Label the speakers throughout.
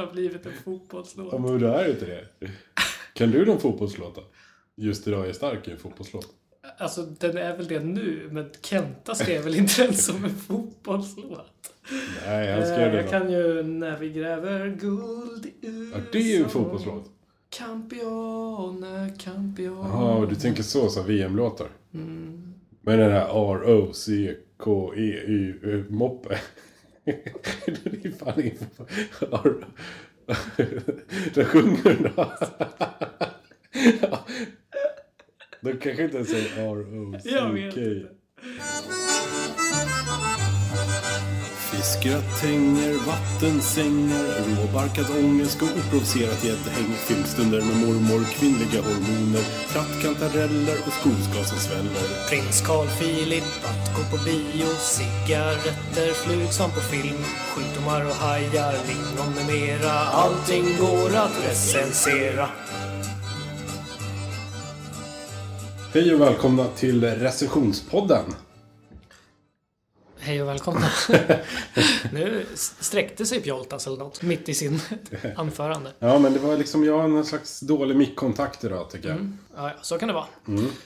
Speaker 1: det har blivit en fotbollslåt.
Speaker 2: Ja, men det är inte det. Kan du någon fotbollslåt då? Just idag är stark är en fotbollslåt.
Speaker 1: Alltså, den är väl det nu, men Kenta skrev väl inte den som en fotbollslåt?
Speaker 2: Nej, han skrev
Speaker 1: Eh,
Speaker 2: det
Speaker 1: jag kan ju När vi gräver guld i USA.
Speaker 2: Ja, det är ju en fotbollslåt.
Speaker 1: Campione, campione.
Speaker 2: Jaha, du tänker så, så VM-låtar.
Speaker 1: Mm.
Speaker 2: Men den här R-O-C-K-E-Y-moppe. Det är fan fotboll. Den sjunger då. De kanske inte ens säger
Speaker 1: Jag vet
Speaker 2: R-O-C-K.
Speaker 1: Inte.
Speaker 2: Fiskgratänger, vattensängar, råbarkad ångest och oprovocerat gäddhäng. Filmstunder med mormor, kvinnliga hormoner, trattkantareller och skogsgas som sväller.
Speaker 1: Prins Carl Philip, att gå på bio, cigaretter, flugsvamp på film, sjukdomar och hajar, lingon med mera. Allting går att recensera.
Speaker 2: Hej och välkomna till recensionspodden.
Speaker 1: Hej och välkomna. nu sträckte sig Pjoltas eller något mitt i sin anförande.
Speaker 2: Ja, men det var liksom, jag har någon slags dålig mickkontakt idag tycker jag.
Speaker 1: Ja, ja, så kan det vara.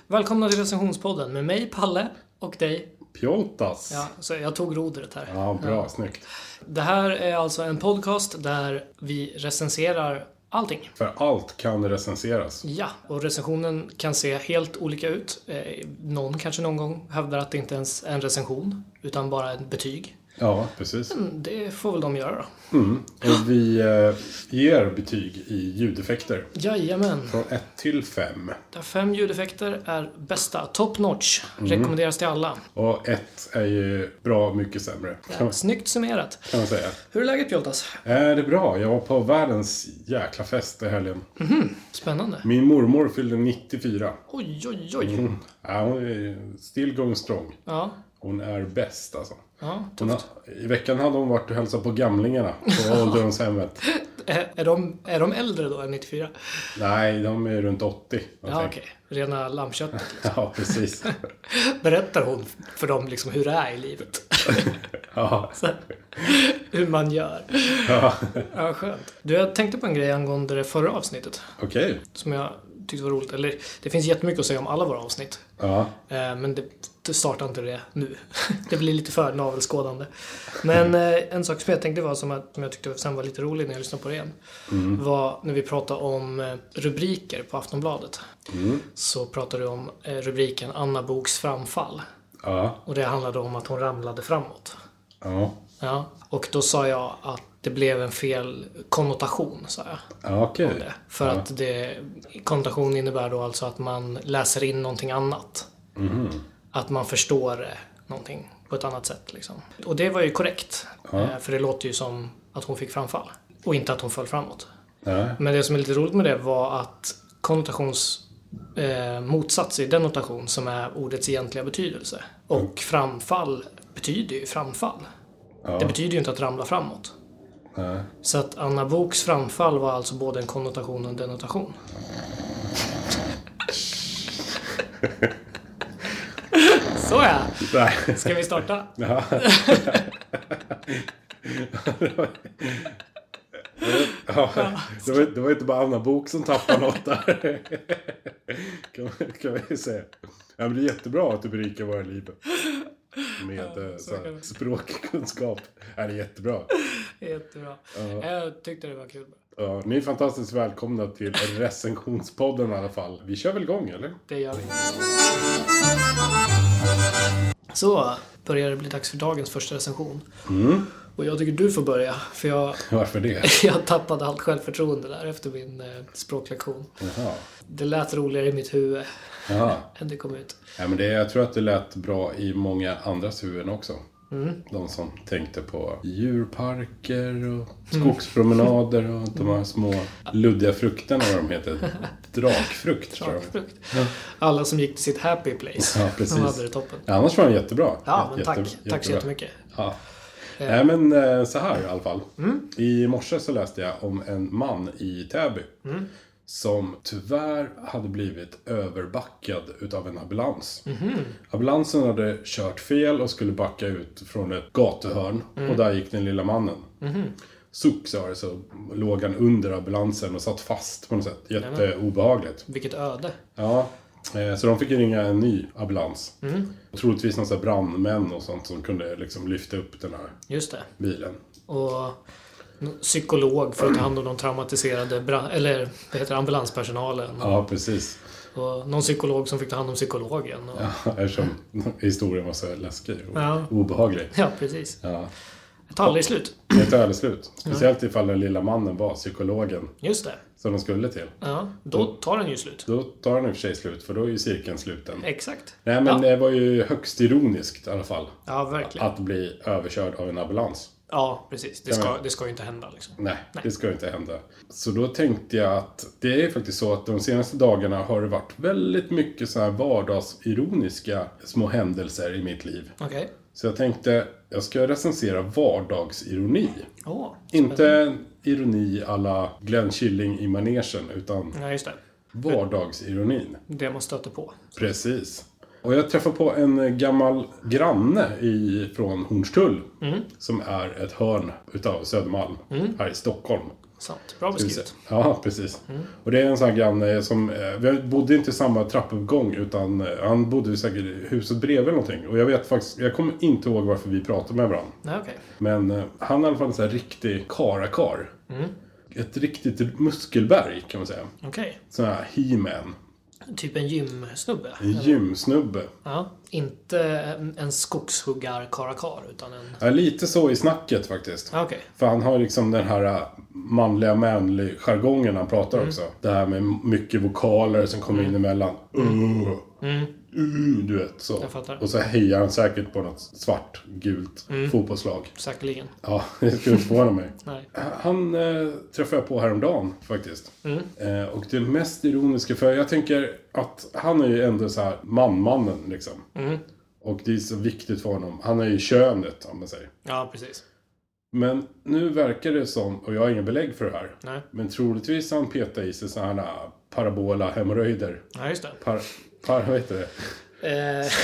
Speaker 1: Välkomna till recensionspodden med mig, Palle, och dig.
Speaker 2: Pjoltas.
Speaker 1: Ja, så jag tog rodret här.
Speaker 2: Ja, bra, snyggt.
Speaker 1: Det här är alltså en podcast där vi recenserar allting.
Speaker 2: För allt kan recenseras.
Speaker 1: Ja, och recensionen kan se helt olika ut. Eh, någon kanske någon gång hävdar att det inte ens är en recension, utan bara ett betyg.
Speaker 2: Ja, precis.
Speaker 1: Mm, Det får väl de göra då.
Speaker 2: Mm. Och vi eh, ger betyg i ljudeffekter.
Speaker 1: Jajamän.
Speaker 2: Från 1 till 5.
Speaker 1: Där fem ljudeffekter är bästa. Top notch. Rekommenderas till alla.
Speaker 2: Och 1 är ju bra mycket sämre.
Speaker 1: Ja, snyggt summerat.
Speaker 2: kan man säga.
Speaker 1: Hur är läget Pjoltas?
Speaker 2: Är det bra? Jag var på världens jäkla fest i helgen.
Speaker 1: Spännande.
Speaker 2: Min mormor fyllde 94.
Speaker 1: Oj, oj, oj.
Speaker 2: Mm. Ja, hon är still going strong.
Speaker 1: Ja,
Speaker 2: Hon är bäst alltså.
Speaker 1: Ja
Speaker 2: Hon I veckan hade hon varit och hälsat på gamlingarna på ålderdomshemmet.
Speaker 1: Är, är, de, är de äldre då än 94?
Speaker 2: Nej, de är runt 80. jag
Speaker 1: Ja, okej. Rena lammköttet.
Speaker 2: Ja, precis.
Speaker 1: Berättar hon för dem liksom hur det är i livet?
Speaker 2: Ja,
Speaker 1: Så, hur man gör.
Speaker 2: ja.
Speaker 1: Ja, skönt. Du, jag tänkte på en grej angående det förra avsnittet.
Speaker 2: okej.
Speaker 1: Som jag tyckte var roligt. Eller, det finns jättemycket att säga om alla våra avsnitt.
Speaker 2: Ja,
Speaker 1: Eh, Men det, det startar inte det nu. Det blir lite för navelskådande. Men eh, en sak som jag tänkte var som, att, som jag tyckte sen var lite rolig när jag lyssnade på det igen. Var när vi pratade om eh, rubriker på Aftonbladet. Så pratade du om rubriken Anna Boks framfall.
Speaker 2: ja,
Speaker 1: Och det handlade om att hon ramlade framåt.
Speaker 2: ja.
Speaker 1: Ja. Och då sa jag att det blev en fel konnotation, sa jag.
Speaker 2: Ja,
Speaker 1: om det. För att det, konnotation innebär då alltså att man läser in någonting annat. Att man förstår någonting på ett annat sätt. Liksom. Och det var ju korrekt. Eh, För det låter ju som att hon fick framfall. Och inte att hon föll framåt.
Speaker 2: Ja,
Speaker 1: Men det som är lite roligt med det var att konnotations eh, motsats är denotation som är ordets egentliga betydelse. Och framfall betyder ju framfall.
Speaker 2: Ja.
Speaker 1: Det betyder ju inte att ramla framåt.
Speaker 2: Nej.
Speaker 1: Så att Anna Boks framfall var alltså både en konnotation och en denotation. Så ja!
Speaker 2: Nej.
Speaker 1: Ska vi starta?
Speaker 2: Ja. Ja, det, var, det var inte bara Anna Bok som tappade något där. Kan, kan vi säga. Ja, men det är jättebra att du berikar våra liv med eh, så här, språkkunskap. Ja, det är jättebra.
Speaker 1: Jättebra. Jag tyckte det var kul.
Speaker 2: Ja, ni är fantastiskt välkomna till recensionspodden i alla fall. Vi kör väl igång, eller?
Speaker 1: Det gör vi. Så börjar det bli dags för dagens första recension. Och jag tycker du får börja, för jag,
Speaker 2: Varför det?
Speaker 1: jag tappade allt självförtroende där efter min eh, språklektion.
Speaker 2: Jaha.
Speaker 1: Det lät roligare i mitt huvud
Speaker 2: Jaha.
Speaker 1: än det kom ut.
Speaker 2: Ja, men det, jag tror att det lät bra i många andras huvuden också.
Speaker 1: Mm.
Speaker 2: De som tänkte på djurparker och skogspromenader och de här små luddiga frukterna, vad de heter. Drakfrukt, tror jag.
Speaker 1: Drakfrukt. Alla som gick till sitt happy place.
Speaker 2: Ja, precis.
Speaker 1: De hade det toppen.
Speaker 2: Ja, annars var den jättebra.
Speaker 1: Ja, men tack.
Speaker 2: Jätte-
Speaker 1: tack så
Speaker 2: jättebra.
Speaker 1: jättemycket.
Speaker 2: Ja. Nej, men eh, så här i alla fall.
Speaker 1: Mm.
Speaker 2: I morse så läste jag om en man i Täby.
Speaker 1: Mm.
Speaker 2: Som tyvärr hade blivit överbackad utav en ambulans.
Speaker 1: Mhm.
Speaker 2: Ambulansen hade kört fel och skulle backa ut från ett gatuhörn.
Speaker 1: Mm.
Speaker 2: Och där gick den lilla mannen.
Speaker 1: Mhm.
Speaker 2: suck sa det, så låg han under ambulansen och satt fast på något sätt. Jätteobehagligt.
Speaker 1: Vilket öde.
Speaker 2: Ja, eh, så de fick ringa en ny ambulans.
Speaker 1: Mm.
Speaker 2: Troligtvis någon här brandmän och sånt som kunde liksom lyfta upp den här
Speaker 1: Just det.
Speaker 2: bilen.
Speaker 1: Och psykolog för att ta hand om de traumatiserade eller vad heter det, ambulanspersonalen.
Speaker 2: Ja, precis.
Speaker 1: Och någon psykolog som fick ta hand om psykologen. Och,
Speaker 2: Ja, eftersom historien var så läskig och
Speaker 1: Ja.
Speaker 2: obehaglig.
Speaker 1: ja, precis.
Speaker 2: Ja.
Speaker 1: Det tar aldrig slut.
Speaker 2: Det tar aldrig slut. Speciellt ifall den lilla mannen var psykologen
Speaker 1: Just det.
Speaker 2: som de skulle till.
Speaker 1: Ja, då tar den ju slut.
Speaker 2: Då tar den i och för sig slut, för då är ju cirkeln sluten.
Speaker 1: Exakt.
Speaker 2: Nej, men
Speaker 1: Ja.
Speaker 2: det var ju högst ironiskt i alla fall.
Speaker 1: Ja, verkligen.
Speaker 2: Att bli överkörd av en ambulans.
Speaker 1: Ja, precis. Det ska, det ska ju inte hända liksom.
Speaker 2: Nej, det ska ju inte hända. Så då tänkte jag att det är faktiskt så att de senaste dagarna har det varit väldigt mycket så här vardagsironiska små händelser i mitt liv.
Speaker 1: Okej.
Speaker 2: Så jag tänkte, jag ska recensera vardagsironi.
Speaker 1: Åh.
Speaker 2: Inte ironi alla Glenn Killing i manegen, utan
Speaker 1: Ja, just det.
Speaker 2: vardagsironin.
Speaker 1: Det man stöter på.
Speaker 2: Precis. Och jag träffade på en gammal granne i, från Hornstull. Som är ett hörn utav Södermalm här i Stockholm.
Speaker 1: Sant. Bra beskrivet.
Speaker 2: Ja, precis. Och det är en sån här granne som... eh, Vi bodde inte i samma trappuppgång utan eh, han bodde säkert i huset bredvid eller någonting. Och jag vet faktiskt... Jag kommer inte ihåg varför vi pratade med varandra.
Speaker 1: Nej, okej.
Speaker 2: Men eh, han är i alla fall en sån här riktig karakar. Ett riktigt muskelberg kan man säga.
Speaker 1: Okej.
Speaker 2: Sån här he-man.
Speaker 1: Typ en gymsnubbe.
Speaker 2: En gymsnubbe.
Speaker 1: Ja. Inte en, skogshuggar-karakar, utan en...
Speaker 2: Ja, lite så i snacket faktiskt.
Speaker 1: Okej.
Speaker 2: För han har liksom den här äh, manliga manlig jargongen han pratar också. Det här med mycket vokaler som kommer in emellan. Uh, uh, du vet så. Och så hejar han säkert på något svart, gult fotbollslag.
Speaker 1: Säkerligen.
Speaker 2: Ja, det skulle inte förvåna mig.
Speaker 1: Nej.
Speaker 2: Han eh, träffade jag på häromdagen faktiskt. Eh, och det mest ironiska, för jag tänker att han är ju ändå så här man-mannen liksom. Och det är så viktigt för honom. Han är ju könet om man säger.
Speaker 1: Ja, precis.
Speaker 2: Men nu verkar det som, och jag har ingen belägg för det här.
Speaker 1: Nej.
Speaker 2: Men troligtvis han petat i sig sådana här parabola hemorrojder.
Speaker 1: Ja, just det.
Speaker 2: Par, par, vad heter det?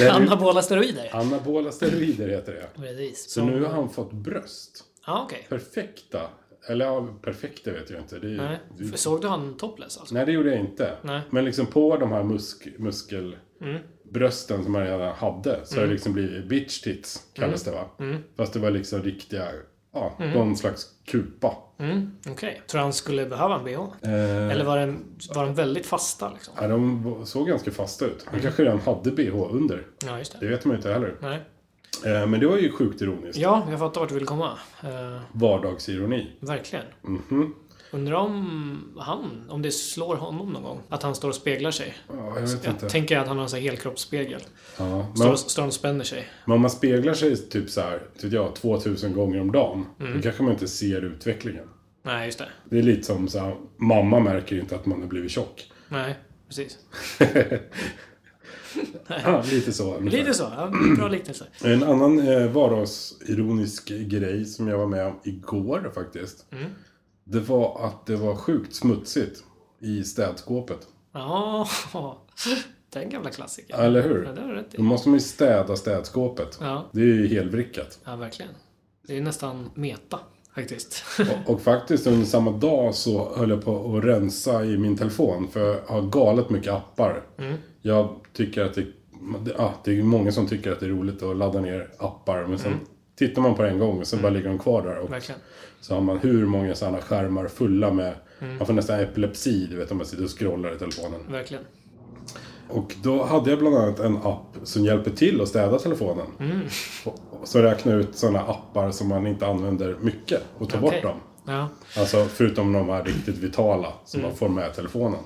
Speaker 1: Eh, anabola steroider.
Speaker 2: Anabola steroider heter det.
Speaker 1: Precis.
Speaker 2: Så nu har han fått bröst.
Speaker 1: Ja, okej.
Speaker 2: Perfekta. Eller ja, perfekta vet jag inte. Det
Speaker 1: Nej.
Speaker 2: det-
Speaker 1: För Såg du han topless alltså?
Speaker 2: Nej, det gjorde jag inte.
Speaker 1: Nej.
Speaker 2: Men liksom på de här musk, muskelbrösten som man redan hade så
Speaker 1: Mm.
Speaker 2: det liksom blivit bitch tits, kallas det va? Fast det var liksom riktiga, ja, någon slags kupa.
Speaker 1: Mm, okej. Tror du han skulle behöva en bh?
Speaker 2: Eh,
Speaker 1: Eller var den, var den väldigt fasta liksom?
Speaker 2: ja, de såg ganska fasta ut.
Speaker 1: Mm.
Speaker 2: Han kanske redan hade bh under.
Speaker 1: Ja, just
Speaker 2: Det
Speaker 1: det.
Speaker 2: vet man ju inte heller.
Speaker 1: Nej.
Speaker 2: Eh, men det var ju sjukt ironiskt.
Speaker 1: Ja, jag fattar vart du vill komma. Eh,
Speaker 2: Vardagsironi.
Speaker 1: verkligen.
Speaker 2: Mhm.
Speaker 1: Undrar om han, om det slår honom någon gång? Att han står och speglar sig.
Speaker 2: Ja, jag vet
Speaker 1: Jag
Speaker 2: inte.
Speaker 1: tänker att han har en helkroppsspegel.
Speaker 2: Ja,
Speaker 1: Står,
Speaker 2: men,
Speaker 1: och- står och spänner sig.
Speaker 2: men om man speglar sig typ så här, vet jag, 2000 gånger om dagen.
Speaker 1: Mm.
Speaker 2: Då kanske man inte ser utvecklingen.
Speaker 1: Nej, just det.
Speaker 2: Det är lite som så här, mamma märker inte att man har blivit tjock.
Speaker 1: Nej, precis.
Speaker 2: Ja, lite så. ungefär.
Speaker 1: Lite så. Ja, bra liknelse.
Speaker 2: En annan eh, vardagsironisk grej som jag var med om igår faktiskt.
Speaker 1: Mm.
Speaker 2: Det var att det var sjukt smutsigt i städskåpet.
Speaker 1: Ja, den gamla klassikern.
Speaker 2: Eller hur?
Speaker 1: Ja, det har
Speaker 2: Då måste man ju städa städskåpet.
Speaker 1: Ja,
Speaker 2: Det är ju helvrickat.
Speaker 1: ja, verkligen. Det är nästan meta, faktiskt.
Speaker 2: Och, och faktiskt under samma dag så höll jag på att rensa i min telefon. För jag har galet mycket appar.
Speaker 1: Mm.
Speaker 2: Jag tycker att det, ja, det är många som tycker att det är roligt att ladda ner appar. Men sen tittar man på det en gång och sen bara ligger de kvar där. Och
Speaker 1: Mm. Verkligen.
Speaker 2: så har man hur många sådana skärmar fulla med...
Speaker 1: Mm.
Speaker 2: Man får nästan epilepsi, du vet, om man sitter och scrollar i telefonen.
Speaker 1: Verkligen.
Speaker 2: Och då hade jag bland annat en app som hjälper till att städa telefonen.
Speaker 1: Mm.
Speaker 2: Så räknar ut sådana appar som man inte använder mycket och tar
Speaker 1: Okej.
Speaker 2: bort dem.
Speaker 1: Ja,
Speaker 2: Alltså förutom de här riktigt vitala som
Speaker 1: Mm.
Speaker 2: man får med telefonen.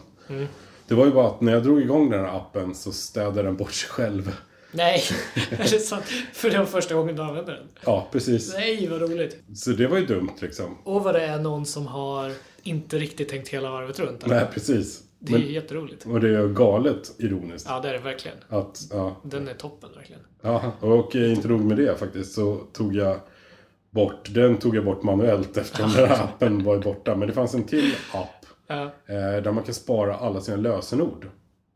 Speaker 2: Det var ju bara att när jag drog igång den här appen så städade den bort sig själv.
Speaker 1: Nej, är det sant? För det var första gången du använde den?
Speaker 2: Ja, precis.
Speaker 1: Nej, vad roligt.
Speaker 2: Så det var ju dumt liksom.
Speaker 1: Och vad det är någon som har inte riktigt tänkt hela varvet runt. eller?
Speaker 2: Nej, precis.
Speaker 1: Det är
Speaker 2: Men,
Speaker 1: jätteroligt.
Speaker 2: och det är galet ironiskt.
Speaker 1: Ja, det är det verkligen.
Speaker 2: Att, ja,
Speaker 1: Den är toppen, verkligen.
Speaker 2: ja, och inte nog med det faktiskt så tog jag bort, den tog jag bort manuellt eftersom den här appen var borta. Men det fanns en till app
Speaker 1: Ja.
Speaker 2: eh, där man kan spara alla sina lösenord.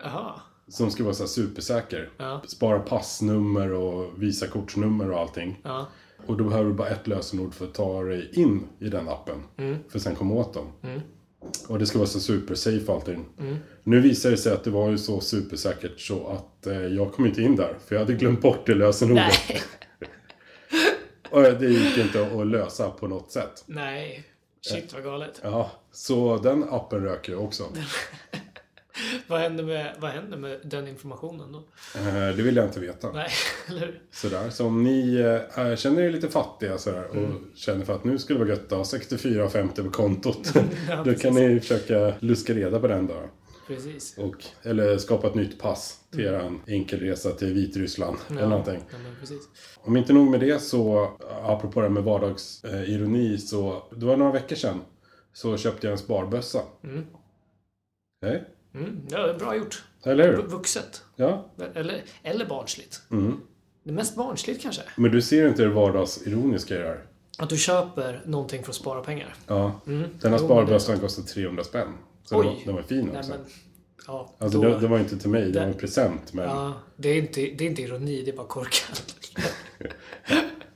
Speaker 1: Jaha.
Speaker 2: Som ska vara så supersäker.
Speaker 1: Ja.
Speaker 2: Spara passnummer och visakortsnummer och allting.
Speaker 1: Ja.
Speaker 2: Och då behöver du bara ett lösenord för att ta dig in i den appen. För att sen komma åt dem. Och det ska vara så supersafe allting. Nu visar det sig att det var ju så supersäkert så att eh, jag kom inte in där. För jag hade glömt bort det lösenordet. Och det gick inte att lösa på något sätt.
Speaker 1: Nej. Shit vad galet.
Speaker 2: Ja, så den appen röker jag också.
Speaker 1: Vad händer, med, vad händer med den informationen då?
Speaker 2: Eh, Det vill jag inte veta.
Speaker 1: Nej, eller hur?
Speaker 2: Sådär. Så om ni eh, känner er lite fattiga sådär, och
Speaker 1: Mm.
Speaker 2: känner för att nu skulle det vara gött att ha 64,50 på kontot.
Speaker 1: Ja,
Speaker 2: då kan ni försöka luska reda på den då.
Speaker 1: Precis.
Speaker 2: Och, eller skapa ett nytt pass till er enkel resa till Vitryssland. Eller någonting.
Speaker 1: Mm. Ja.
Speaker 2: Om inte nog med det så, apropå det här med vardagsironi, så det var några veckor sedan så köpte jag en sparbössa.
Speaker 1: Mm.
Speaker 2: Hej.
Speaker 1: Mm. Ja, bra gjort.
Speaker 2: Eller hur?
Speaker 1: Vuxet.
Speaker 2: Ja.
Speaker 1: Eller, eller barnsligt.
Speaker 2: Mm.
Speaker 1: Det mest barnsligt kanske.
Speaker 2: Men du ser inte det vardagsironiska i det här?
Speaker 1: Att du köper någonting för att spara pengar.
Speaker 2: Ja.
Speaker 1: Mm.
Speaker 2: Den här sparbössan kostar 300 spänn. Så den var,
Speaker 1: Oj.
Speaker 2: den var fin
Speaker 1: Nej,
Speaker 2: också.
Speaker 1: men, ja,
Speaker 2: Alltså
Speaker 1: då,
Speaker 2: det, det var inte till mig, det
Speaker 1: Det-
Speaker 2: var en present. Men, ja,
Speaker 1: det, är inte, det är inte ironi, det är bara korkat.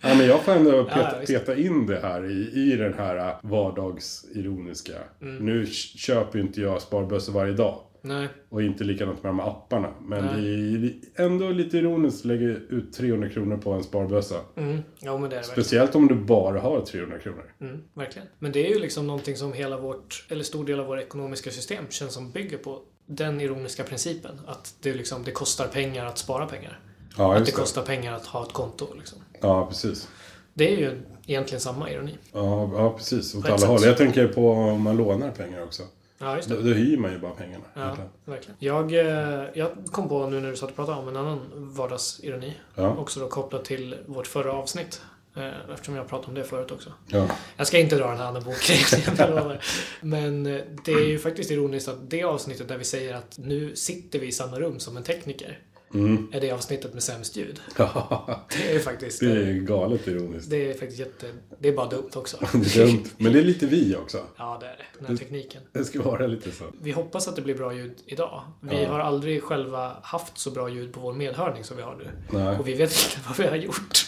Speaker 2: men jag får ändå
Speaker 1: Ja,
Speaker 2: peta, peta in det här i, i den här vardagsironiska.
Speaker 1: Mm.
Speaker 2: Nu köper ju inte jag sparbössor varje dag.
Speaker 1: Nej,
Speaker 2: Och inte likadant med de här apparna. Men
Speaker 1: Nej.
Speaker 2: det är ändå lite ironiskt att lägga ut 300 kronor på en sparbössa.
Speaker 1: mm. ja men det är det verkligen.
Speaker 2: Speciellt om du bara har 300 kronor.
Speaker 1: Mm, verkligen. Men det är ju liksom någonting som hela vårt, eller stor del av vårt ekonomiska system känns som bygger på den ironiska principen. Att det, liksom, det kostar pengar att spara pengar.
Speaker 2: Ja,
Speaker 1: Att det
Speaker 2: det.
Speaker 1: kostar pengar att ha ett konto. Liksom.
Speaker 2: Ja, precis.
Speaker 1: Det är ju egentligen samma ironi.
Speaker 2: Ja, ja precis. Åt alla håll. Jag tänker på om man lånar pengar också.
Speaker 1: Ja, just
Speaker 2: Då,
Speaker 1: det.
Speaker 2: då hyr man ju bara pengarna.
Speaker 1: Ja,
Speaker 2: egentligen.
Speaker 1: verkligen. Jag, eh, jag kom på nu när du satt och pratade om en annan vardagsironi.
Speaker 2: Ja.
Speaker 1: Också då kopplat till vårt förra avsnitt. Eh, Eftersom jag pratade om det förut också.
Speaker 2: Ja.
Speaker 1: Jag ska inte dra den här andra lovar. Men eh, det är ju faktiskt ironiskt att det avsnittet där vi säger att nu sitter vi i samma rum som en tekniker.
Speaker 2: Mm.
Speaker 1: Är det avsnittet med sämst ljud. Det är ju faktiskt...
Speaker 2: det
Speaker 1: Det
Speaker 2: är galet ironiskt.
Speaker 1: det är faktiskt jätte... Det är bara dumt också.
Speaker 2: Det är dumt. Men det är lite vi också.
Speaker 1: Ja, det är det. Den här tekniken.
Speaker 2: Det ska vara lite så.
Speaker 1: Vi hoppas att det blir bra ljud idag. Vi
Speaker 2: Ja.
Speaker 1: har aldrig själva haft så bra ljud på vår medhörning som vi har nu.
Speaker 2: Nej,
Speaker 1: Och vi vet inte vad vi har gjort.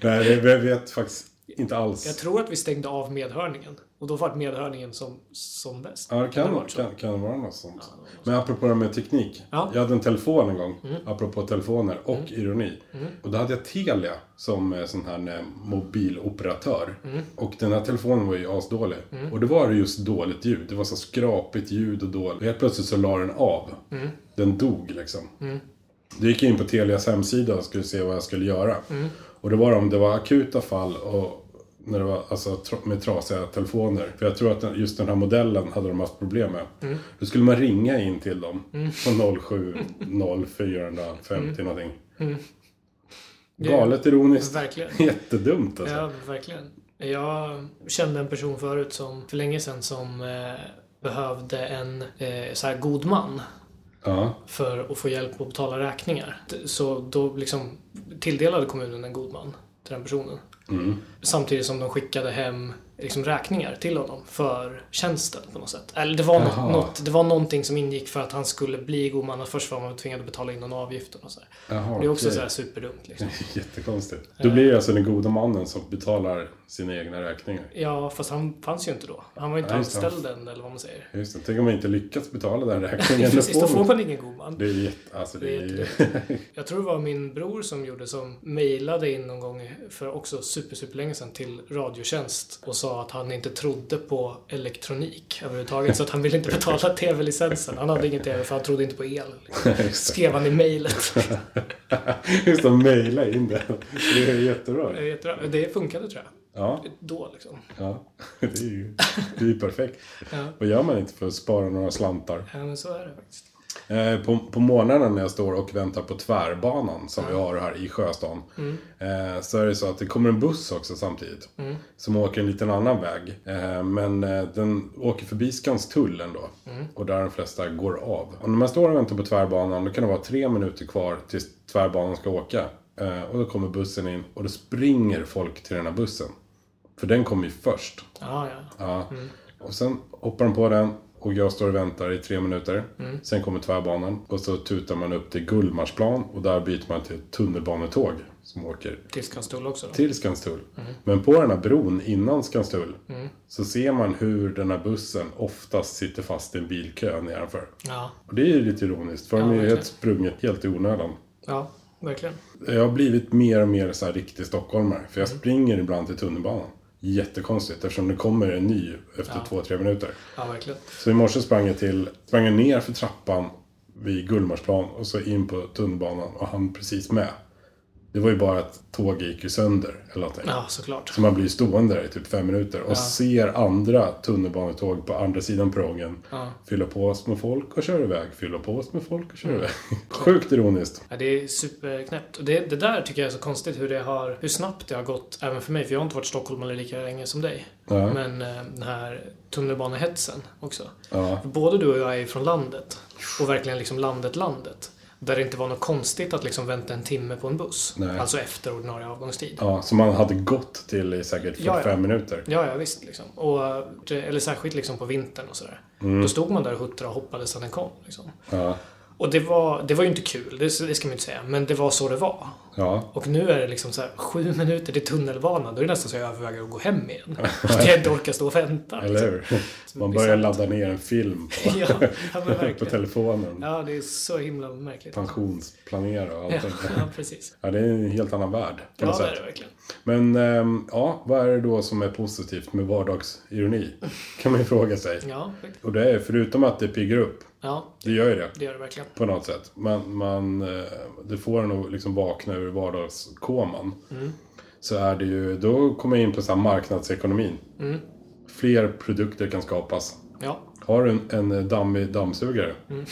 Speaker 2: Nej det, jag vet faktiskt inte alls.
Speaker 1: Jag tror att vi stängde av medhörningen. Och då var medhörningen som, som bäst.
Speaker 2: Ja, det kan, kan, kan vara något sånt.
Speaker 1: Ja, något
Speaker 2: Men apropå det med teknik.
Speaker 1: Ja. Mm.
Speaker 2: Jag hade en telefon en gång, apropå telefoner och ironi. Och då hade jag Telia som eh, sån här eh, mobiloperatör.
Speaker 1: Mm.
Speaker 2: Och den här telefonen var ju asdålig. Och då var det just dåligt ljud. Det var så skrapigt ljud och dåligt. Och helt plötsligt så la den av.
Speaker 1: Mm.
Speaker 2: Den dog liksom. Då gick jag in på Telias hemsida och skulle se vad jag skulle göra.
Speaker 1: Mm.
Speaker 2: Och det var om det var akuta fall och när det var alltså, med trasiga telefoner. För jag tror att just den här modellen hade de haft problem med.
Speaker 1: Mm.
Speaker 2: Då skulle man ringa in till dem på 07 0450 någonting.
Speaker 1: Mm.
Speaker 2: Galet ironiskt.
Speaker 1: Verkligen.
Speaker 2: Jättedumt alltså.
Speaker 1: Ja, verkligen. Jag kände en person förut som för länge sedan som eh, behövde en eh, så här god man
Speaker 2: Ja.
Speaker 1: för att få hjälp att betala räkningar. Så då liksom tilldelade kommunen en god man till den personen.
Speaker 2: Mm.
Speaker 1: Samtidigt som de skickade hem liksom räkningar till honom för tjänsten på något sätt. Eller det var,
Speaker 2: Jaha.
Speaker 1: något, det var någonting som ingick för att han skulle bli god man. Först var man tvingad att betala in någon avgift och så. här.
Speaker 2: Jaha,
Speaker 1: Det är också
Speaker 2: okej.
Speaker 1: så här superdumt liksom.
Speaker 2: Jättekonstigt. Då blir det alltså den goda mannen som betalar sina egna räkningar.
Speaker 1: Ja, fast han fanns ju inte då. Han var inte
Speaker 2: Nej, just det.
Speaker 1: anställd än, eller vad man säger.
Speaker 2: Just det. Tänk om man inte lyckats betala den räkningen.
Speaker 1: Precis, då får
Speaker 2: man...
Speaker 1: ingen god man.
Speaker 2: Det är jätte... Alltså det
Speaker 1: Det
Speaker 2: är.
Speaker 1: Jag tror det var min bror som gjorde som mejlade in någon gång för också super, super länge sedan till Radiotjänst och sa att han inte trodde på elektronik överhuvudtaget så att han ville inte betala tv-licensen. Han hade ingen tv för han trodde inte på el. Skrev han i mejlet.
Speaker 2: Just det, mejla in det. Det är jättebra.
Speaker 1: Det är jättebra. Det funkade tror jag.
Speaker 2: Ja,
Speaker 1: Då liksom.
Speaker 2: ja. Det är ju, det är ju perfekt.
Speaker 1: Ja,
Speaker 2: Vad gör man inte för att spara några slantar?
Speaker 1: ja men så är det faktiskt.
Speaker 2: Eh, på, på morgnarna när jag står och väntar på tvärbanan som vi har här i Sjöstan.
Speaker 1: Mm.
Speaker 2: Eh, så är det så att det kommer en buss också samtidigt.
Speaker 1: Mm.
Speaker 2: Som åker en liten annan väg. Eh, men eh, den åker förbi Skanstull ändå.
Speaker 1: Mm.
Speaker 2: Och där de flesta går av. Och när man står och väntar på tvärbanan då kan det vara tre minuter kvar tills tvärbanan ska åka. Eh, och då kommer bussen in och då springer folk till den här bussen. För den kommer ju först.
Speaker 1: Ja, ja.
Speaker 2: Ja. Och sen hoppar de på den Och jag står och väntar i tre minuter. Sen kommer tvärbanan. Och så tutar man upp till Gullmarsplan. Och där byter man till tunnelbanetåg. Som åker
Speaker 1: Till Skanstull också då.
Speaker 2: till Skanstull. Men på den här bron innan Skanstull. Så ser man hur den här bussen oftast sitter fast i en bilkö nedanför.
Speaker 1: Ja,
Speaker 2: Och det är ju lite ironiskt. För
Speaker 1: Ja,
Speaker 2: de är helt sprunget helt i onödan.
Speaker 1: ja, verkligen.
Speaker 2: Jag har blivit mer och mer så här riktig stockholmare. För jag springer ibland till tunnelbanan. Jättekonstigt eftersom det kommer en ny efter
Speaker 1: Ja.
Speaker 2: två, tre minuter.
Speaker 1: Ja, verkligen.
Speaker 2: Så i morse sprang jag till, sprang jag ner för trappan vid Gullmarsplan och så in på tunnelbanan och han precis med. Det var ju bara att tåget gick ju sönder eller någonting.
Speaker 1: Ja, såklart.
Speaker 2: Så man blir stående där i typ fem minuter och
Speaker 1: Ja.
Speaker 2: ser andra tunnelbanetåg på andra sidan perrongen
Speaker 1: Ja.
Speaker 2: fylla på med folk och köra iväg. Fylla på med folk och
Speaker 1: Mm.
Speaker 2: köra iväg. Sjukt ironiskt.
Speaker 1: Ja, det är superknäppt. Och det, det där tycker jag är så konstigt hur det har, hur snabbt det har gått även för mig. För jag har inte varit stockholmare lika länge som dig.
Speaker 2: Ja.
Speaker 1: Men eh, den här tunnelbanehetsen också. Både du och jag är från landet. Och verkligen liksom landet, landet. Där det inte var något konstigt att liksom vänta en timme på en buss.
Speaker 2: Nej.
Speaker 1: Alltså efter ordinarie avgångstid.
Speaker 2: ja, som man hade gått till i säkert 45
Speaker 1: Ja, ja.
Speaker 2: minuter.
Speaker 1: Ja, ja visst. Liksom. Och, eh, eller särskilt liksom på vintern och sådär.
Speaker 2: Mm.
Speaker 1: Då stod man där och huttrade och hoppades att den kom. Liksom.
Speaker 2: Ja.
Speaker 1: Och det var, det var ju inte kul, det, det ska man ju inte säga. Men det var så det var.
Speaker 2: Ja.
Speaker 1: Och nu är det liksom så här, sju minuter till tunnelbanan. Då är det nästan så jag överväger att gå hem igen. Att jag inte orkar stå och vänta.
Speaker 2: Eller
Speaker 1: liksom.
Speaker 2: hur? Man börjar ladda ner en film på,
Speaker 1: Ja,
Speaker 2: på telefonen.
Speaker 1: Ja, det är så himla märkligt.
Speaker 2: Pensionsplanera och
Speaker 1: Ja,
Speaker 2: allting.
Speaker 1: ja, precis.
Speaker 2: Ja, det är en helt annan värld. På
Speaker 1: Ja,
Speaker 2: något
Speaker 1: det är det verkligen.
Speaker 2: Men ehm, ja, vad är det då som är positivt med vardagsironi? Kan man ju fråga sig.
Speaker 1: Ja.
Speaker 2: Och det är förutom att det piggar upp.
Speaker 1: ja,
Speaker 2: Det gör ju det.
Speaker 1: det gör det verkligen.
Speaker 2: På något sätt. Man, man, eh, det får en att liksom vakna ur vardagskoman.
Speaker 1: Mm.
Speaker 2: Så är det ju, då kommer jag in på så här marknadsekonomin.
Speaker 1: Mm.
Speaker 2: Fler produkter kan skapas.
Speaker 1: Ja.
Speaker 2: Har du en, en dammig dammsugare?
Speaker 1: Mm.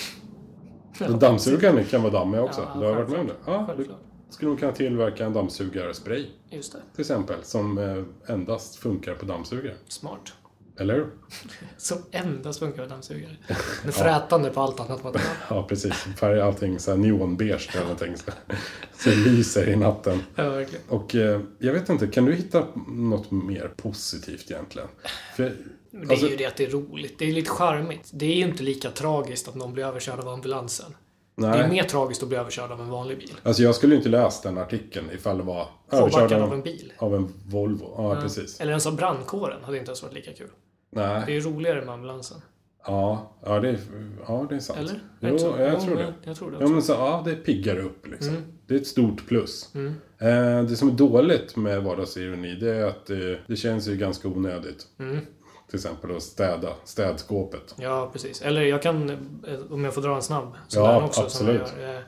Speaker 2: Dammsugaren kan vara dammig också.
Speaker 1: Ja,
Speaker 2: du har varit med om det? Ja, du skulle nog kunna tillverka en dammsugarspray.
Speaker 1: Just det.
Speaker 2: Till exempel. Som eh, endast funkar på dammsugare.
Speaker 1: Smart.
Speaker 2: Eller?
Speaker 1: Som endast funkar med dammsugare. Den frätande på allt annat material.
Speaker 2: Ja, precis. Färga allting så här neonbeige eller någonting. Så, så det lyser i natten.
Speaker 1: Ja, verkligen.
Speaker 2: Och eh, jag vet inte, kan du hitta något mer positivt egentligen? För,
Speaker 1: det är
Speaker 2: Alltså-
Speaker 1: ju det att det är roligt. Det är lite charmigt. Det är ju inte lika tragiskt att någon blir överkörd av ambulansen. Det är
Speaker 2: nej.
Speaker 1: mer tragiskt att bli överkörd av en vanlig bil.
Speaker 2: Alltså jag skulle inte läst den artikeln ifall det var överkörd av,
Speaker 1: av en bil.
Speaker 2: av en Volvo. Ja, precis.
Speaker 1: Eller ens av brandkåren hade inte ens varit lika kul. Det
Speaker 2: Nej.
Speaker 1: är ju roligare med ambulansen.
Speaker 2: Ja, ja, det, är, ja, det är sant.
Speaker 1: Eller?
Speaker 2: Jo,
Speaker 1: Inte så?
Speaker 2: jag tror det.
Speaker 1: Jag tror det
Speaker 2: Ja, men så, ja, det piggar upp liksom.
Speaker 1: Mm.
Speaker 2: Det är ett stort plus.
Speaker 1: Mm.
Speaker 2: Eh, det som är dåligt med vardagsironi, det är att det, det känns ju ganska onödigt.
Speaker 1: Mm.
Speaker 2: Till exempel att städa städskåpet.
Speaker 1: Ja, precis. Eller jag kan, eh, om jag får dra en snabb,
Speaker 2: Ja,
Speaker 1: sådär också.
Speaker 2: absolut.
Speaker 1: Som jag gör.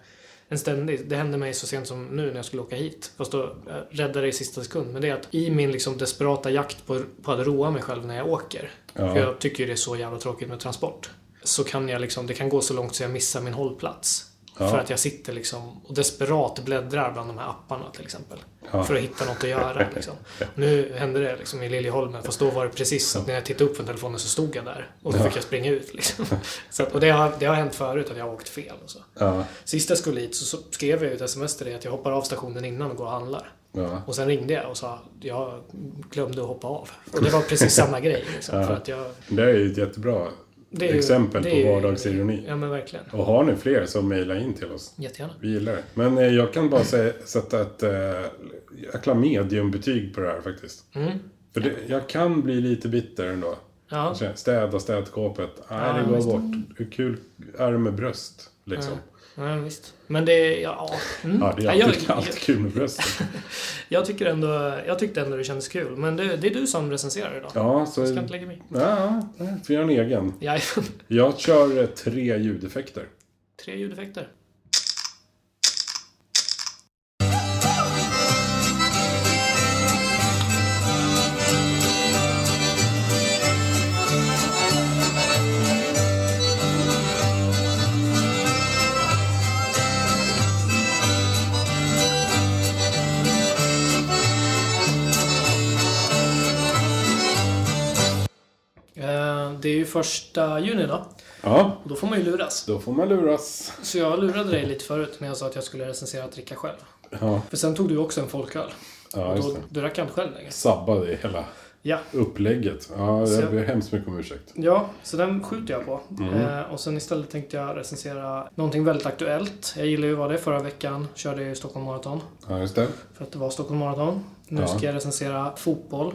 Speaker 1: En ständig, det hände mig så sent som nu när jag skulle åka hit. Fast då räddade det i sista sekund. Men det är att i min liksom desperata jakt på, på att roa mig själv när jag åker.
Speaker 2: Ja.
Speaker 1: För jag tycker ju det är så jävla tråkigt med transport. Så kan jag liksom, det kan gå så långt så jag missar min hållplats.
Speaker 2: Ja.
Speaker 1: För att jag sitter liksom och desperat bläddrar bland de här apparna till exempel.
Speaker 2: Ja.
Speaker 1: För att hitta något att göra. Liksom. Nu hände det liksom i Liljeholmen, fast då var det precis att när jag tittade upp från telefonen så stod jag där. Och då fick jag springa ut. Liksom. Så att, och det har, det har hänt förut att jag har åkt fel. Och så.
Speaker 2: Ja,
Speaker 1: Sist jag skulle hit så, skrev jag ut sms till dig att jag hoppar av stationen innan och går och handlar.
Speaker 2: ja.
Speaker 1: Och sen ringde jag och sa jag glömde att hoppa av. Och det var precis samma grej. Liksom,
Speaker 2: Ja.
Speaker 1: för att jag,
Speaker 2: Det är ju ett jättebra
Speaker 1: ju-
Speaker 2: exempel på
Speaker 1: ju-
Speaker 2: vardagsironi.
Speaker 1: Ja men verkligen.
Speaker 2: Och har ni fler så mejla in till oss.
Speaker 1: Jättegärna.
Speaker 2: Vi gillar det. Men eh, jag kan bara säga, sätta ett eh, jäkla mediumbetyg på det här faktiskt.
Speaker 1: Mm.
Speaker 2: För det, jag kan bli lite bitter ändå.
Speaker 1: Ja.
Speaker 2: Städa städskåpet. Nej,
Speaker 1: Ja,
Speaker 2: det går bort. Hur kul är det med bröst? Liksom.
Speaker 1: ja, visst. Men det, ja. Mm.
Speaker 2: Ja, det är alltid,
Speaker 1: jag,
Speaker 2: alltid kul med bröst.
Speaker 1: jag, tycker ändå, jag tyckte ändå det kändes kul. Men det, det är du som recenserar idag.
Speaker 2: Ja, så...
Speaker 1: Jag ska inte lägga mig.
Speaker 2: Ja, ja, får göra en egen.
Speaker 1: Jag
Speaker 2: Jag kör eh, tre ljudeffekter.
Speaker 1: Tre ljudeffekter. Eh, Det är ju första juni då.
Speaker 2: Ja,
Speaker 1: Och då får man ju luras.
Speaker 2: då får man luras.
Speaker 1: Så jag lurade dig lite förut när jag sa att jag skulle recensera att dricka själv.
Speaker 2: Ja,
Speaker 1: För sen tog du också en folköl.
Speaker 2: ja
Speaker 1: Och då, du drack inte själv längre.
Speaker 2: Sabbade hela...
Speaker 1: Ja.
Speaker 2: upplägget. Ja, jag ber hemskt mycket om ursäkt.
Speaker 1: Ja, så den skjuter jag på.
Speaker 2: Mm.
Speaker 1: Eh, och sen istället tänkte jag recensera någonting väldigt aktuellt. Jag gillade ju vad det förra veckan. Körde ju Stockholm Marathon.
Speaker 2: Ja, just det.
Speaker 1: För att det var Stockholm Marathon. Nu
Speaker 2: Ja.
Speaker 1: ska jag recensera fotboll.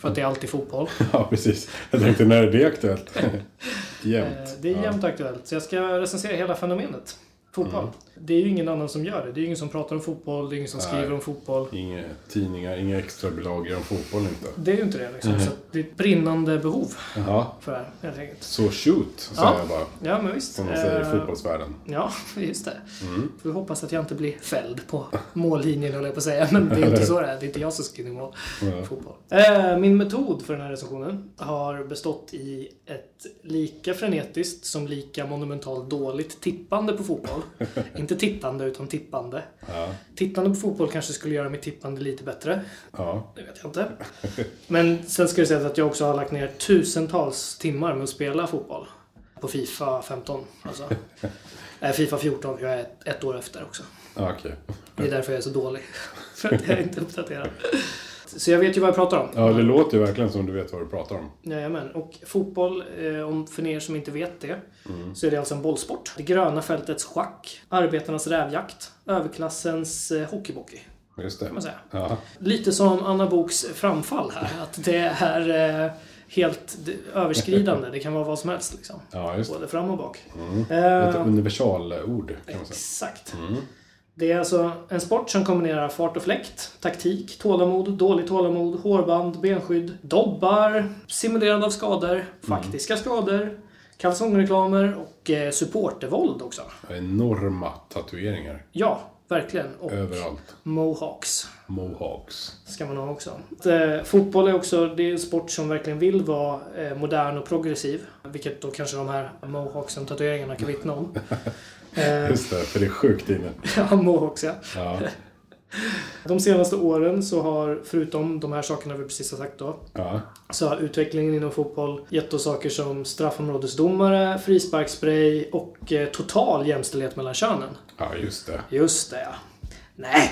Speaker 1: För att det är alltid fotboll.
Speaker 2: Ja, precis. Jag tänkte, när är det aktuellt? Jämt.
Speaker 1: Eh, det är
Speaker 2: Ja.
Speaker 1: jämt aktuellt. Så jag ska recensera hela fenomenet. Fotboll.
Speaker 2: Mm.
Speaker 1: Det är ju ingen annan som gör det. Det är ju ingen som pratar om fotboll, det är ingen som
Speaker 2: Nej.
Speaker 1: skriver om fotboll.
Speaker 2: Inga tidningar, inga extra bilagor om fotboll inte.
Speaker 1: Det är ju inte det liksom.
Speaker 2: Mhm.
Speaker 1: Så det är ett brinnande behov
Speaker 2: Jaha.
Speaker 1: för det här, helt enkelt.
Speaker 2: Så shoot, säger
Speaker 1: Ja.
Speaker 2: jag bara.
Speaker 1: Ja, men visst.
Speaker 2: Som man säger i
Speaker 1: Eh,
Speaker 2: fotbollsvärlden.
Speaker 1: Ja, just det.
Speaker 2: Mm.
Speaker 1: Får vi hoppas att jag inte blir fälld på mållinjen, höll jag på att säga. Men det är inte så det är. Det är inte jag som ska in i mål.
Speaker 2: Ja.
Speaker 1: Fotboll. Eh, min metod för den här recensionen har bestått i ett lika frenetiskt som lika monumentalt dåligt tippande på fotboll. inte tittande, utan tippande.
Speaker 2: Ja.
Speaker 1: Tittande på fotboll kanske skulle göra mitt tippande lite bättre.
Speaker 2: Ja.
Speaker 1: Det vet jag inte. Men sen ska det sägas att jag också har lagt ner tusentals timmar med att spela fotboll. På Fifa 15, alltså. Nej, Fifa 14, jag är ett, år efter också.
Speaker 2: Okej.
Speaker 1: Det är därför jag är så dålig. För att jag är inte uppdaterad. Så jag vet ju vad jag pratar om.
Speaker 2: Ja, det låter ju verkligen som du vet vad du pratar om.
Speaker 1: Jajamän. Och fotboll, eh, om för er som inte vet det,
Speaker 2: Mm.
Speaker 1: så är det alltså en bollsport. Det gröna fältets schack, arbetarnas rävjakt, överklassens eh, hockeybockey,
Speaker 2: Just
Speaker 1: kan
Speaker 2: det.
Speaker 1: man säga.
Speaker 2: Ja.
Speaker 1: Lite som Anna Boks framfall här, att det är eh, helt överskridande. Det kan vara vad som helst liksom.
Speaker 2: ja.
Speaker 1: Både fram och bak.
Speaker 2: Mm. Ett universalord kan man säga.
Speaker 1: exakt.
Speaker 2: Mm.
Speaker 1: Det är alltså en sport som kombinerar fart och fläkt, taktik, tålamod, dåligt tålamod, hårband, benskydd, dobbar, simulerande av skador, faktiska skador, kalsongreklamer och eh, supportervåld också.
Speaker 2: Enorma tatueringar
Speaker 1: Ja, verkligen. Och
Speaker 2: överallt.
Speaker 1: mohawks
Speaker 2: Mohawks.
Speaker 1: ska man ha också. Eh, fotboll är också det är en sport som verkligen vill vara eh, modern och progressiv. Vilket då kanske de här mohawksen, tatueringarna kan vittna om. Eh,
Speaker 2: Just det, för det är sjukt inne.
Speaker 1: ja, mohawks ja.
Speaker 2: Ja.
Speaker 1: De senaste åren så har, förutom de här sakerna vi precis har sagt då,
Speaker 2: Ja.
Speaker 1: så har utvecklingen inom fotboll gett oss saker som straffområdesdomare, frisparksspray och eh, total jämställdhet mellan könen.
Speaker 2: ja, just det.
Speaker 1: Just det ja. Nej,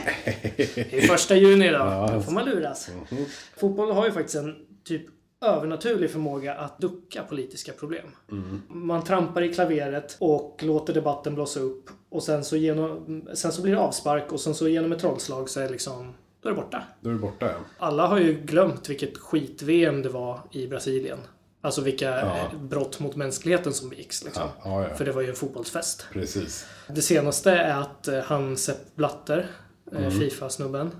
Speaker 1: det är första juni idag.
Speaker 2: Ja.
Speaker 1: Då får man luras.
Speaker 2: Mhm.
Speaker 1: Fotboll har ju faktiskt en typ övernaturlig förmåga att ducka politiska problem.
Speaker 2: Mm.
Speaker 1: Man trampar i klaveret och låter debatten blossa upp. Och sen så, genom, sen så blir det avspark och sen så genom ett trollslag så är liksom, då är det borta.
Speaker 2: Då är du borta ja.
Speaker 1: Alla har ju glömt vilket skit-VM det var i Brasilien. Alltså vilka
Speaker 2: Ja.
Speaker 1: brott mot mänskligheten som begicks. Liksom.
Speaker 2: Ja, ja, ja.
Speaker 1: För det var ju en fotbollsfest.
Speaker 2: Precis.
Speaker 1: Det senaste är att eh, han Sepp Blatter, eh,
Speaker 2: Mm.
Speaker 1: Fifa-snubben,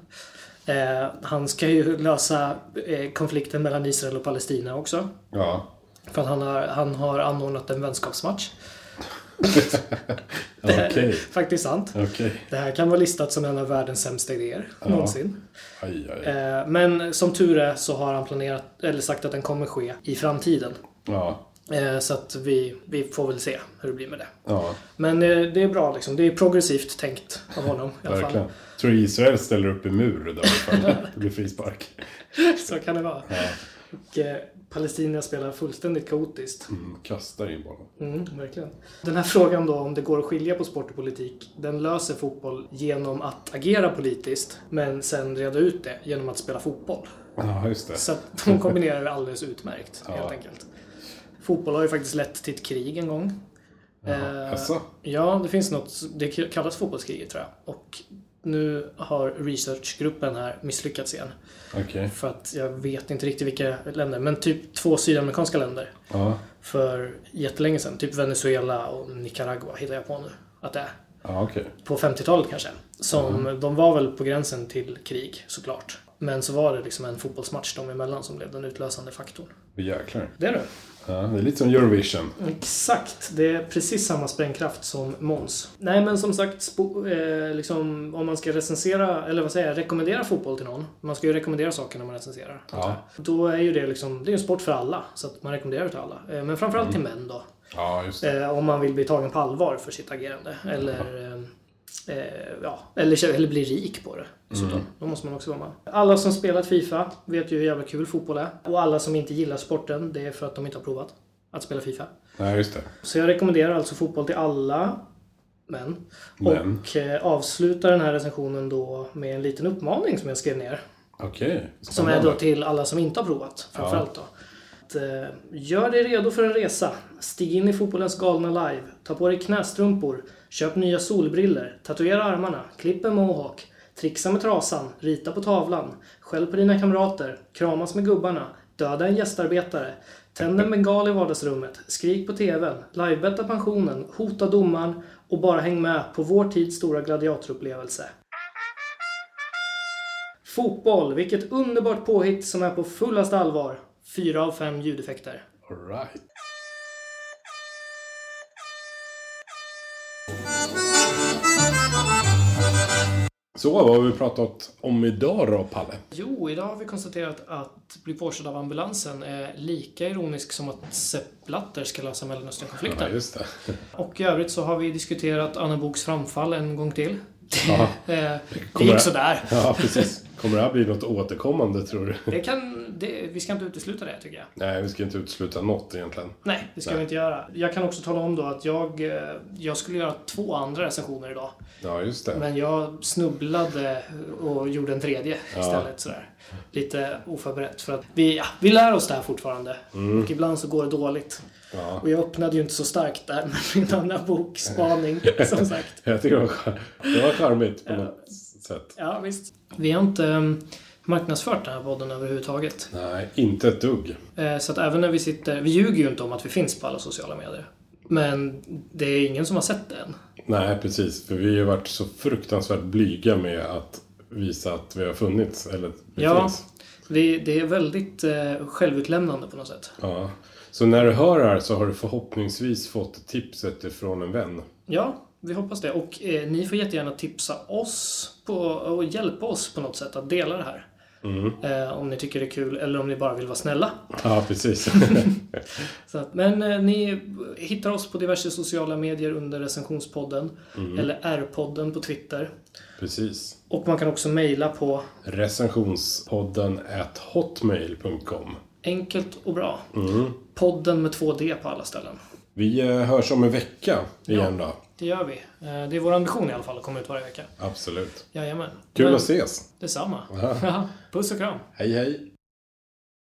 Speaker 1: eh, han ska ju lösa eh, konflikten mellan Israel och Palestina också.
Speaker 2: Ja.
Speaker 1: För att han har, han har anordnat en vänskapsmatch. Det är
Speaker 2: Okej.
Speaker 1: faktiskt sant.
Speaker 2: Okej.
Speaker 1: Det här kan vara listat som en av världens sämsta idéer
Speaker 2: Ja.
Speaker 1: någonsin.
Speaker 2: Aj, aj.
Speaker 1: Eh, Men som tur är så har han planerat, eller sagt att den kommer ske i framtiden.
Speaker 2: Ja.
Speaker 1: Eh, Så att vi, vi får väl se hur det blir med det.
Speaker 2: Ja,
Speaker 1: Men eh, det är bra liksom. Det är progressivt tänkt av honom i alla fall.
Speaker 2: verkligen. Tror du Israel ställer upp i mur där ifall det blir frispark?
Speaker 1: Så kan det vara.
Speaker 2: Ja.
Speaker 1: Och eh, Palestina spelar fullständigt kaotiskt.
Speaker 2: Mm, kastar in bollen.
Speaker 1: Mm, verkligen. Den här frågan då om det går att skilja på sport och politik, den löser fotboll genom att agera politiskt, men sen reda ut det genom att spela fotboll.
Speaker 2: Ja, just det.
Speaker 1: Så att de kombinerar det alldeles utmärkt,
Speaker 2: Ja.
Speaker 1: helt enkelt. Fotboll har ju faktiskt lett till ett krig en gång.
Speaker 2: Jaha. Jaså?
Speaker 1: Ja, det finns något, det kallas fotbollskriget tror jag. Och nu har researchgruppen här misslyckats igen.
Speaker 2: Okej.
Speaker 1: För att jag vet inte riktigt vilka länder, men typ två sydamerikanska länder.
Speaker 2: Ja.
Speaker 1: För jättelänge sedan. Typ Venezuela och Nicaragua hittar jag på nu. Att det är.
Speaker 2: Ja, okej.
Speaker 1: På 50-talet kanske. Som, De var väl på gränsen till krig såklart. Men så var det liksom en fotbollsmatch dem emellan som blev den utlösande faktorn.
Speaker 2: Jäklar.
Speaker 1: Det är det.
Speaker 2: Ja, det är lite som Eurovision.
Speaker 1: Exakt. Det är precis samma sprängkraft som Måns. Nej men som sagt, eh, liksom, om man ska recensera, eller vad säger jag, rekommendera fotboll till någon. Man ska ju rekommendera saker när man recenserar.
Speaker 2: Ja.
Speaker 1: Då är ju det liksom, det är en sport för alla. Så att man rekommenderar det till alla. Eh, men framförallt till män då.
Speaker 2: Ja.
Speaker 1: Eh, om man vill bli tagen på allvar för sitt agerande. Eller, eh, eh, ja, eller, eller bli rik på det. dessutom. Då måste man också vara med. Alla som spelat Fifa vet ju hur jävla kul fotboll är. Och alla som inte gillar sporten, det är för att de inte har provat att spela Fifa.
Speaker 2: Nej, just det.
Speaker 1: Så jag rekommenderar alltså fotboll till alla män.
Speaker 2: Men.
Speaker 1: Och eh, avslutar den här recensionen då med en liten uppmaning som jag skrev ner.
Speaker 2: Okej.
Speaker 1: Som är då till alla som inte har provat, framförallt då. Att, eh, gör dig redo för en resa. Stig in i fotbollens galna live. Ta på dig knästrumpor. Köp nya solbriller. Tatuera armarna. Klipp en mohawk. Trixa med trasan. Rita på tavlan. Skäll på dina kamrater. Kramas med gubbarna. Döda en gästarbetare. Tänd en bengal i vardagsrummet. Skrik på TVn. Livebetta pensionen. Hota domaren. Och bara häng med på vår tids stora gladiatorupplevelse. Fotboll, vilket underbart påhitt som är på fullaste allvar. Fyra av fem ljudeffekter.
Speaker 2: All right. Så, vad har vi pratat om idag då, Palle?
Speaker 1: Jo, idag har vi konstaterat att bli påkörd av ambulansen är lika ironisk som att Sepp Blatter ska lösa
Speaker 2: Ja,
Speaker 1: Mellanösternkonflikten.
Speaker 2: just det.
Speaker 1: Och i övrigt så har vi diskuterat Anna Boks framfall en gång till. Eh, det gick sådär.
Speaker 2: Ja, precis. Kommer det här bli något återkommande, tror du?
Speaker 1: Det kan, det, vi ska inte utesluta det, tycker jag.
Speaker 2: Nej, vi ska inte utesluta något egentligen.
Speaker 1: Nej, det ska
Speaker 2: Nej.
Speaker 1: vi inte göra. Jag kan också tala om då att jag, eh, jag skulle göra två andra recensioner idag.
Speaker 2: Ja, just det.
Speaker 1: Men jag snubblade och gjorde en tredje
Speaker 2: Ja.
Speaker 1: istället. Sådär. Lite oförberett. För att vi, ja, vi lär oss det här fortfarande.
Speaker 2: Mm.
Speaker 1: Och ibland så går det dåligt.
Speaker 2: Ja.
Speaker 1: Och jag öppnade ju inte så starkt där med min andra bok, Spaning, som sagt.
Speaker 2: Jag tycker det var, char- det var charmigt på något sätt.
Speaker 1: Ja, visst. Vi har inte um, marknadsfört den här podden överhuvudtaget.
Speaker 2: Nej, inte ett dugg.
Speaker 1: Eh, så att även när vi sitter... Vi ljuger ju inte om att vi finns på alla sociala medier. Men det är ingen som har sett det än.
Speaker 2: Nej, precis. För vi har varit så fruktansvärt blyga med att visa att vi har funnits. Eller vi
Speaker 1: Ja.
Speaker 2: finns.
Speaker 1: Vi, det är väldigt eh, självutlämnande på något sätt.
Speaker 2: Ja. Så när du hör det här så har du förhoppningsvis fått tipset ifrån en vän.
Speaker 1: Ja, vi hoppas det. Och eh, ni får jättegärna tipsa oss på, och hjälpa oss på något sätt att dela det här. Eh, om ni tycker det är kul eller om ni bara vill vara snälla.
Speaker 2: Ja, precis.
Speaker 1: Så att, men eh, ni hittar oss på diverse sociala medier under recensionspodden. Eller R-podden på Twitter.
Speaker 2: precis.
Speaker 1: Och man kan också mejla på
Speaker 2: Recensionspodden hotmail.com.
Speaker 1: enkelt och bra. Podden med två D på alla ställen.
Speaker 2: Vi eh, hörs om en vecka igen då.
Speaker 1: Det gör vi. Eh, det är vår ambition i alla fall att komma ut varje vecka.
Speaker 2: Absolut.
Speaker 1: Jajamän.
Speaker 2: Kul
Speaker 1: Men
Speaker 2: att ses.
Speaker 1: Detsamma.
Speaker 2: Ja.
Speaker 1: Puss och kram.
Speaker 2: Hej hej.